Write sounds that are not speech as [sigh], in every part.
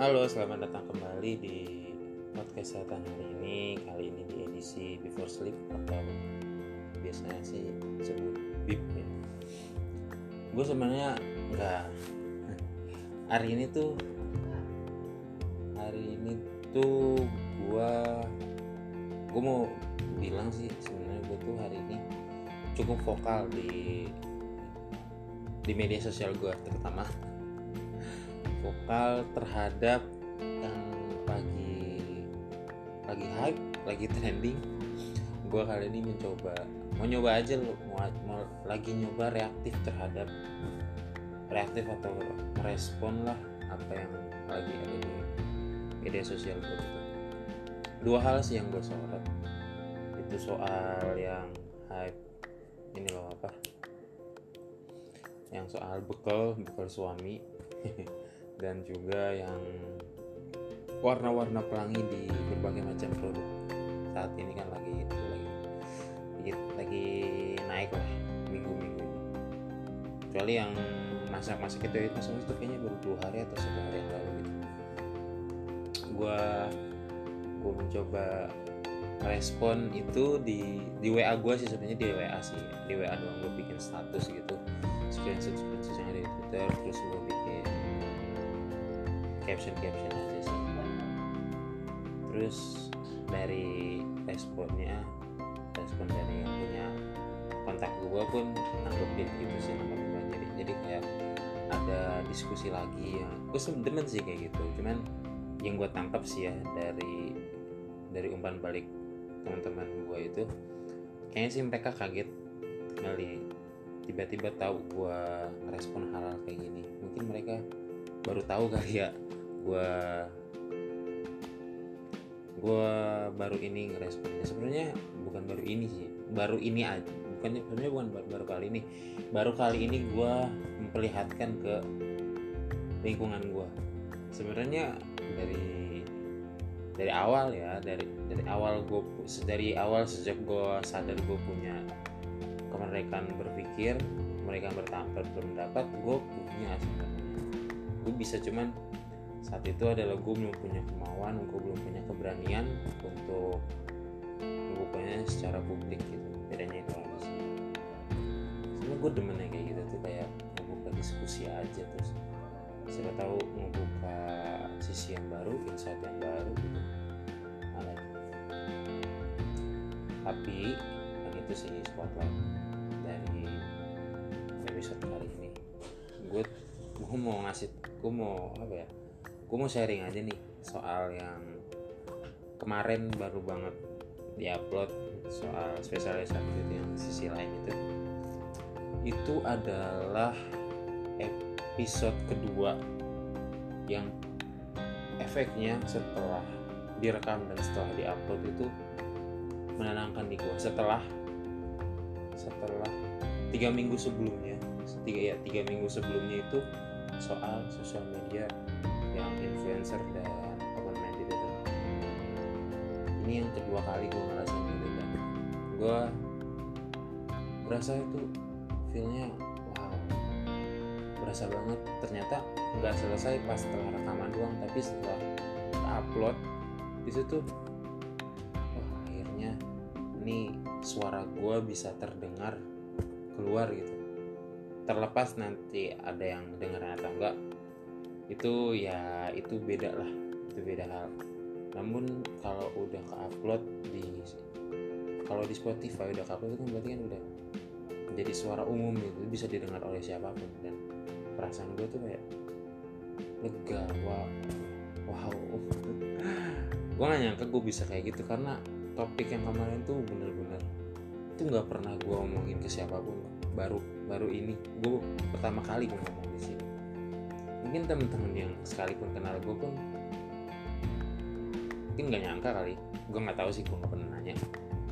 Halo, selamat datang kembali di podcast kesehatan hari ini. Kali ini di edisi Before Sleep atau biasanya sih disebut BIP ya. Gue sebenarnya nggak hari ini tuh hari ini tuh gue gue mau bilang sih sebenarnya gue tuh hari ini cukup vokal di di media sosial gue terutama vokal terhadap yang lagi lagi hype lagi trending. Gue kali ini mencoba mau nyoba aja lo mau, mau lagi nyoba reaktif terhadap reaktif atau merespon lah apa yang lagi ada di media sosial gue itu dua hal sih yang gue sorot. Itu soal yang hype ini loh apa? Yang soal bekal bekal suami [laughs] dan juga yang warna-warna pelangi di berbagai macam produk. Saat ini kan lagi itu lagi lagi, lagi naik lah minggu-minggu. Ini kecuali yang masak-masak itu itu masak itu kayaknya baru dua hari atau satu hari yang lalu gitu. Gue gue mencoba respon itu di di WA gue sih sebenarnya di WA sih. Di WA doang gue bikin status gitu. Screenshot screenshot yang ada di Twitter terus gue bikin caption caption aja sih. Terus dari responnya respon dari yang punya kontak gue pun nanggepin gitu sih nanggepin jadi jadi kayak ada diskusi lagi yang gue demen sih kayak gitu. Cuman yang gue tangkap sih ya dari dari umpan balik teman-teman gue itu kayaknya sih mereka kaget kali. Tiba-tiba tahu gue ngerespon hal, hal kayak gini. Mungkin mereka baru tahu kali ya gue gue baru ini ngeresponnya sebenarnya bukan baru ini sih baru ini aja bukan sebenarnya bukan baru, baru kali ini. Baru kali ini gue memperlihatkan ke lingkungan gue sebenarnya dari dari awal ya dari dari awal gue dari awal sejak gue sadar gue punya kemerdekaan berpikir mereka bertampil berpendapat gue punya sebenarnya gue bisa cuman saat itu adalah gue belum punya kemauan gue belum punya keberanian untuk membukanya secara publik gitu. Bedanya itu aja sih. Sebenarnya gue demennya kayak gitu tuh kayak membuka diskusi aja terus. Siapa tahu membuka sisi yang baru insight yang baru gitu. Ada tapi itu sih spotlight dari episode kali ini. Gue gue mau ngasih gue mau apa ya? Gue mau sharing aja nih soal yang kemarin baru banget diupload soal spesialisasi itu yang sisi lain itu. Itu adalah episode kedua yang efeknya setelah direkam dan setelah diupload itu menenangkan di gua. Setelah setelah tiga minggu sebelumnya tiga ya tiga minggu sebelumnya itu soal sosial media yang influencer dan open minded itu ini yang kedua kali gue ngerasain gitu dan gue berasa itu feelnya wow berasa banget. Ternyata nggak selesai pas setelah rekaman doang tapi setelah upload di situ oh akhirnya ini suara gue bisa terdengar keluar gitu terlepas nanti ada yang dengar atau enggak itu ya itu beda lah itu beda hal. Namun kalau udah ke upload di kalau di Spotify udah ke upload itu kan berarti kan udah jadi suara umum gitu bisa didengar oleh siapa pun. Dan perasaan gue tuh kayak lega wow wow. [laughs] Gue gak nyangka gue bisa kayak gitu karena topik yang kemarin tuh bener-bener itu nggak pernah gue omongin ke siapa pun baru baru ini. Gue pertama kali gue ngomong di sini. Mungkin temen-temen yang sekalipun kenal gue pun mungkin nggak nyangka kali. Gue nggak tahu sih gue nggak pernah nanya.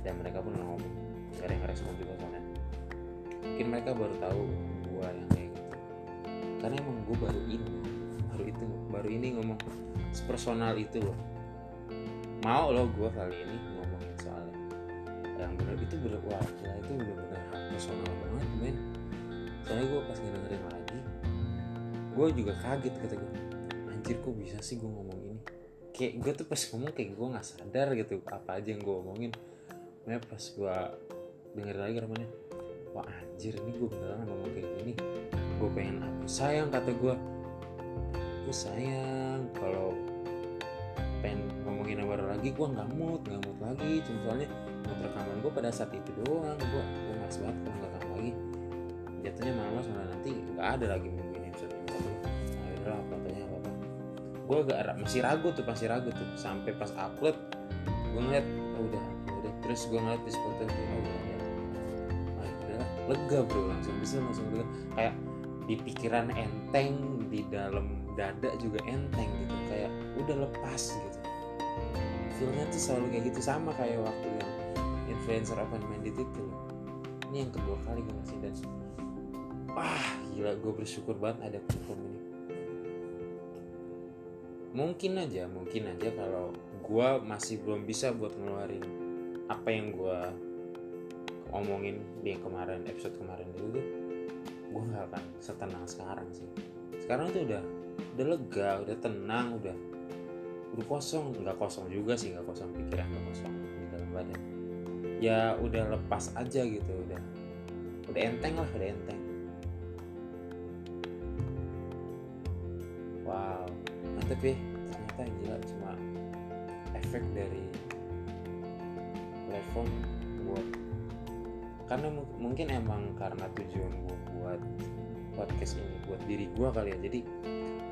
Dan mereka pun ngomong. Gak ada yang respon juga soalnya. Mungkin mereka baru tahu gue yang kayak gitu. Karena emang gue baru ini baru itu baru ini ngomong sepersonal itu loh. Mau loh gue kali ini ngomongin soalnya yang bener itu bener wah itu bener-bener personal banget men soalnya gue pas ngedengerin lagi gue juga kaget kata gue anjir kok bisa sih gue ngomong ini? Kayak gue tuh pas ngomong kayak gue nggak sadar gitu apa aja yang gue omongin. Nah pas gue denger lagi rekamannya wah anjir ini gue beneran ngomong kayak gini. Gue pengen apa? Sayang kata gue gue sayang kalau pengen ngomongin yang baru lagi gue nggak mood nggak mood lagi. Cuma soalnya mood rekaman gue pada saat itu doang. Gue gue males banget kalau nggak lagi jatuhnya malas malah nanti nggak ada lagi minggu ini episode yang baru nah yaudah apa tanya apa apa gue agak masih ragu tuh masih ragu tuh. Sampai pas upload gue ngeliat oh, udah udah terus gue ngeliat di Spotify oh, udah udah ah, udah lega bro. Langsung bisa langsung lega. Kayak di pikiran enteng di dalam dada juga enteng gitu. Kayak udah lepas gitu. Feelnya tuh selalu kayak gitu. Sama kayak waktu yang influencer open minded itu ini yang kedua kali gue ngasih dan wah gila gue bersyukur banget ada platform ini. Mungkin aja mungkin aja kalau gue masih belum bisa buat ngeluarin apa yang gue omongin di kemarin episode kemarin itu tuh gue nggak akan setenang sekarang sih. Sekarang tuh udah udah lega udah tenang udah udah kosong. Nggak kosong juga sih nggak kosong pikiran nggak kosong di dalam badan. Ya udah lepas aja gitu udah udah enteng lah udah enteng ya ternyata gila cuma efek dari platform buat karena mu- mungkin emang karena tujuan gue buat podcast ini buat diri gue kali ya jadi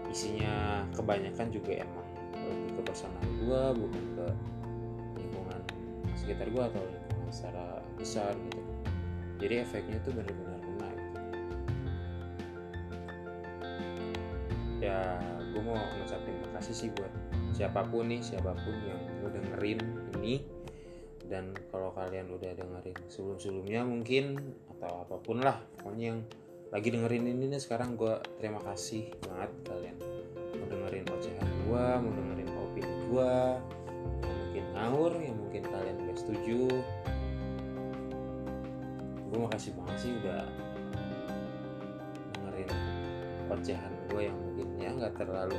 isinya kebanyakan juga emang lebih ke personal gue bukan ke lingkungan sekitar gue atau lingkungan secara besar gitu jadi efeknya itu benar-benar kena gitu. ya mau ngucapin makasih sih buat siapa pun nih siapa pun yang udah dengerin ini. Dan kalau kalian udah dengerin sebelum-sebelumnya mungkin atau apa pun lah pokoknya yang lagi dengerin ini nih sekarang gue terima kasih banget kalian. Mau dengerin ocehan gue mau dengerin opini gue yang mungkin ngawur yang mungkin kalian gak setuju. Gue makasih banget sih udah dengerin ocehan gue yang mungkin ya nggak terlalu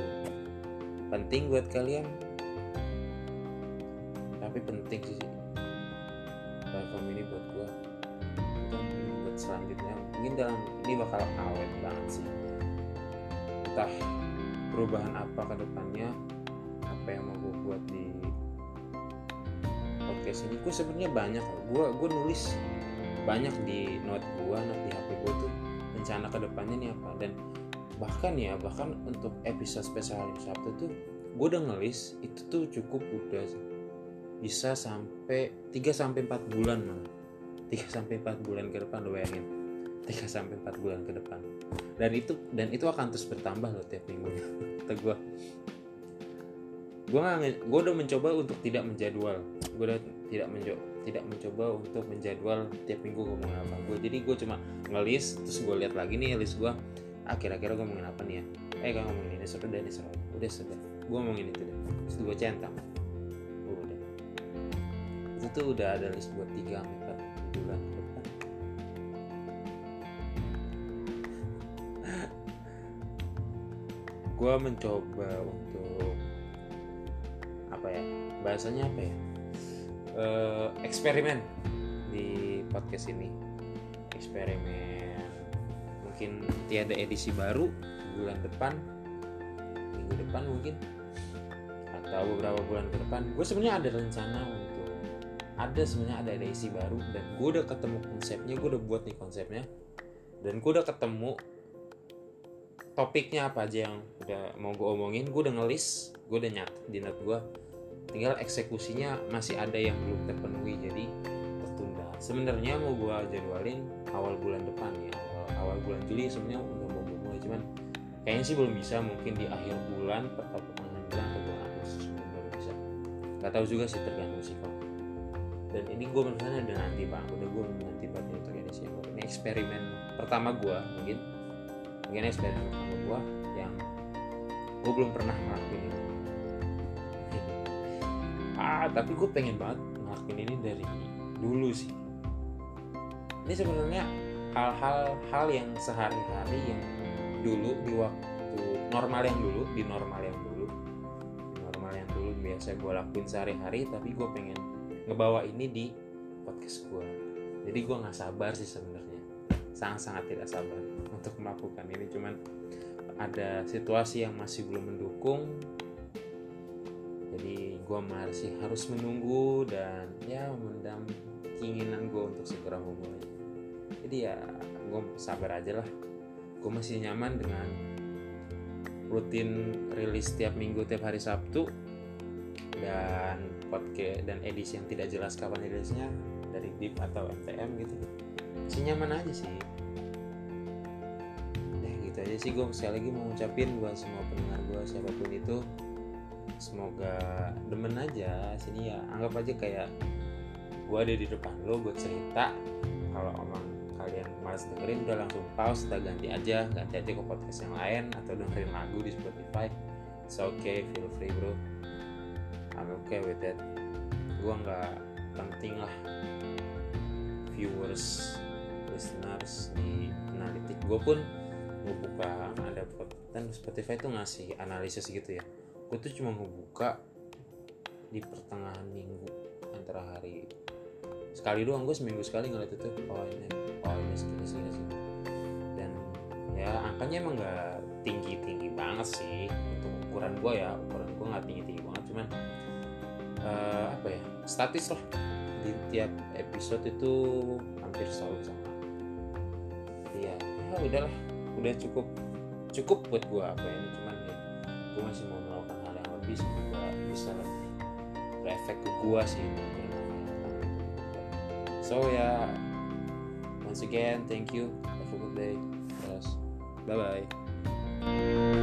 penting buat kalian. Tapi penting sih platform ini buat gue untuk buat selanjutnya mungkin dalam ini bakal awet banget sih. Entah perubahan apa ke depannya apa yang mau gue buat di podcast ini. Gue sebenarnya banyak gue gue nulis banyak di note gue note di hp gue tuh. Rencana ke depannya nih apa? Dan bahkan ya bahkan untuk episode spesial hari Sabtu tuh gue udah ngelis itu tuh cukup udah bisa sampai 3 sampai 4 bulan malah. 3 sampai 4 bulan ke depan lo bayangin. 3 sampai 4 bulan ke depan. Dan itu dan itu akan terus bertambah loh tiap minggunya [laughs] kata gue gue gue udah mencoba untuk tidak menjadwal. Gue udah tidak mencoba tidak mencoba untuk menjadwal tiap minggu gue ngomongin apa. Gue jadi gue cuma ngelis terus gue lihat lagi nih list gue kira-kira gue ngomongin apa nih ya? Eh kan ngomongin ini sudah ini sudah. Udah sudah. Gue ngomongin itu deh. Terus gue centang. Udah. Itu tuh udah ada list buat 3 sampai 4 bulan ke [laughs] gue mencoba untuk apa ya bahasanya apa ya? Eh, eksperimen di podcast ini. Eksperimen mungkin tiada edisi baru bulan depan minggu depan mungkin atau beberapa bulan ke depan. Gue sebenarnya ada rencana untuk ada sebenarnya ada edisi baru dan gue udah ketemu konsepnya gue udah buat nih konsepnya dan gue udah ketemu topiknya apa aja yang udah mau gue omongin. Gue udah ngelis gue udah nyatet di note gue tinggal eksekusinya masih ada yang belum terpenuhi jadi tertunda. Sebenarnya mau gue jadwalin awal bulan depan ya awal, bulan Juli sebenarnya udah mau mulai cuman kayaknya sih belum bisa mungkin di akhir bulan atau pertengahan bulan atau bulan Agustus baru bisa. Nggak tahu juga sih tergantung sih kok dan ini gue beneran ada nanti bang udah gue nanti ini untuk yang baru ini eksperimen pertama gue mungkin. Mungkin eksperimen pertama gue yang gue belum pernah ngelakuin ini [laughs] ah tapi gue pengen banget ngelakuin ini dari dulu sih. Ini sebenarnya hal-hal hal yang sehari-hari yang dulu di waktu normal yang dulu di normal yang dulu. Normal yang dulu biasa gue lakuin sehari-hari tapi gue pengen ngebawa ini di podcast gue jadi gue nggak sabar sih sebenarnya. Sangat-sangat tidak sabar untuk melakukan ini. Cuman ada situasi yang masih belum mendukung. Jadi gue masih harus menunggu dan ya mendam keinginan gue untuk segera memulai jadi ya gue sabar aja lah. Gue masih nyaman dengan rutin rilis tiap minggu tiap hari Sabtu. Dan podcast dan edisi yang tidak jelas kapan rilisnya dari DIP atau MTM gitu. Masih nyaman aja sih. Ya gitu aja sih gue sekali lagi mau ngucapin buat semua pendengar gue siapa pun itu semoga demen aja. Sini ya anggap aja kayak gue ada di depan lo gue cerita. Kalau omong kalian malas dengerin udah langsung pause kita ganti aja ganti aja ke podcast yang lain atau dengerin lagu di Spotify. It's okay feel free bro. I'm okay with that. Gue nggak penting lah. Viewers listeners di analitik gue pun gue buka ada dan Spotify tuh ngasih analisis gitu ya. Gue tuh cuma ngebuka di pertengahan minggu antara hari sekali doang gue seminggu sekali ngeliat itu. Oh ini. Oh ini segini segini segini dan ya angkanya emang nggak tinggi tinggi banget sih. Untuk ukuran gue ya ukuran gue nggak tinggi tinggi banget cuman uh, apa ya statis lah. Di tiap episode itu hampir selalu sama. Iya ya udahlah udah cukup cukup buat gue apa ini cuman ya gue masih mau melakukan hal yang lebih semoga bisa lebih berefek ke gue sih So yeah, once again, thank you. Have a good day. Yes. Bye bye.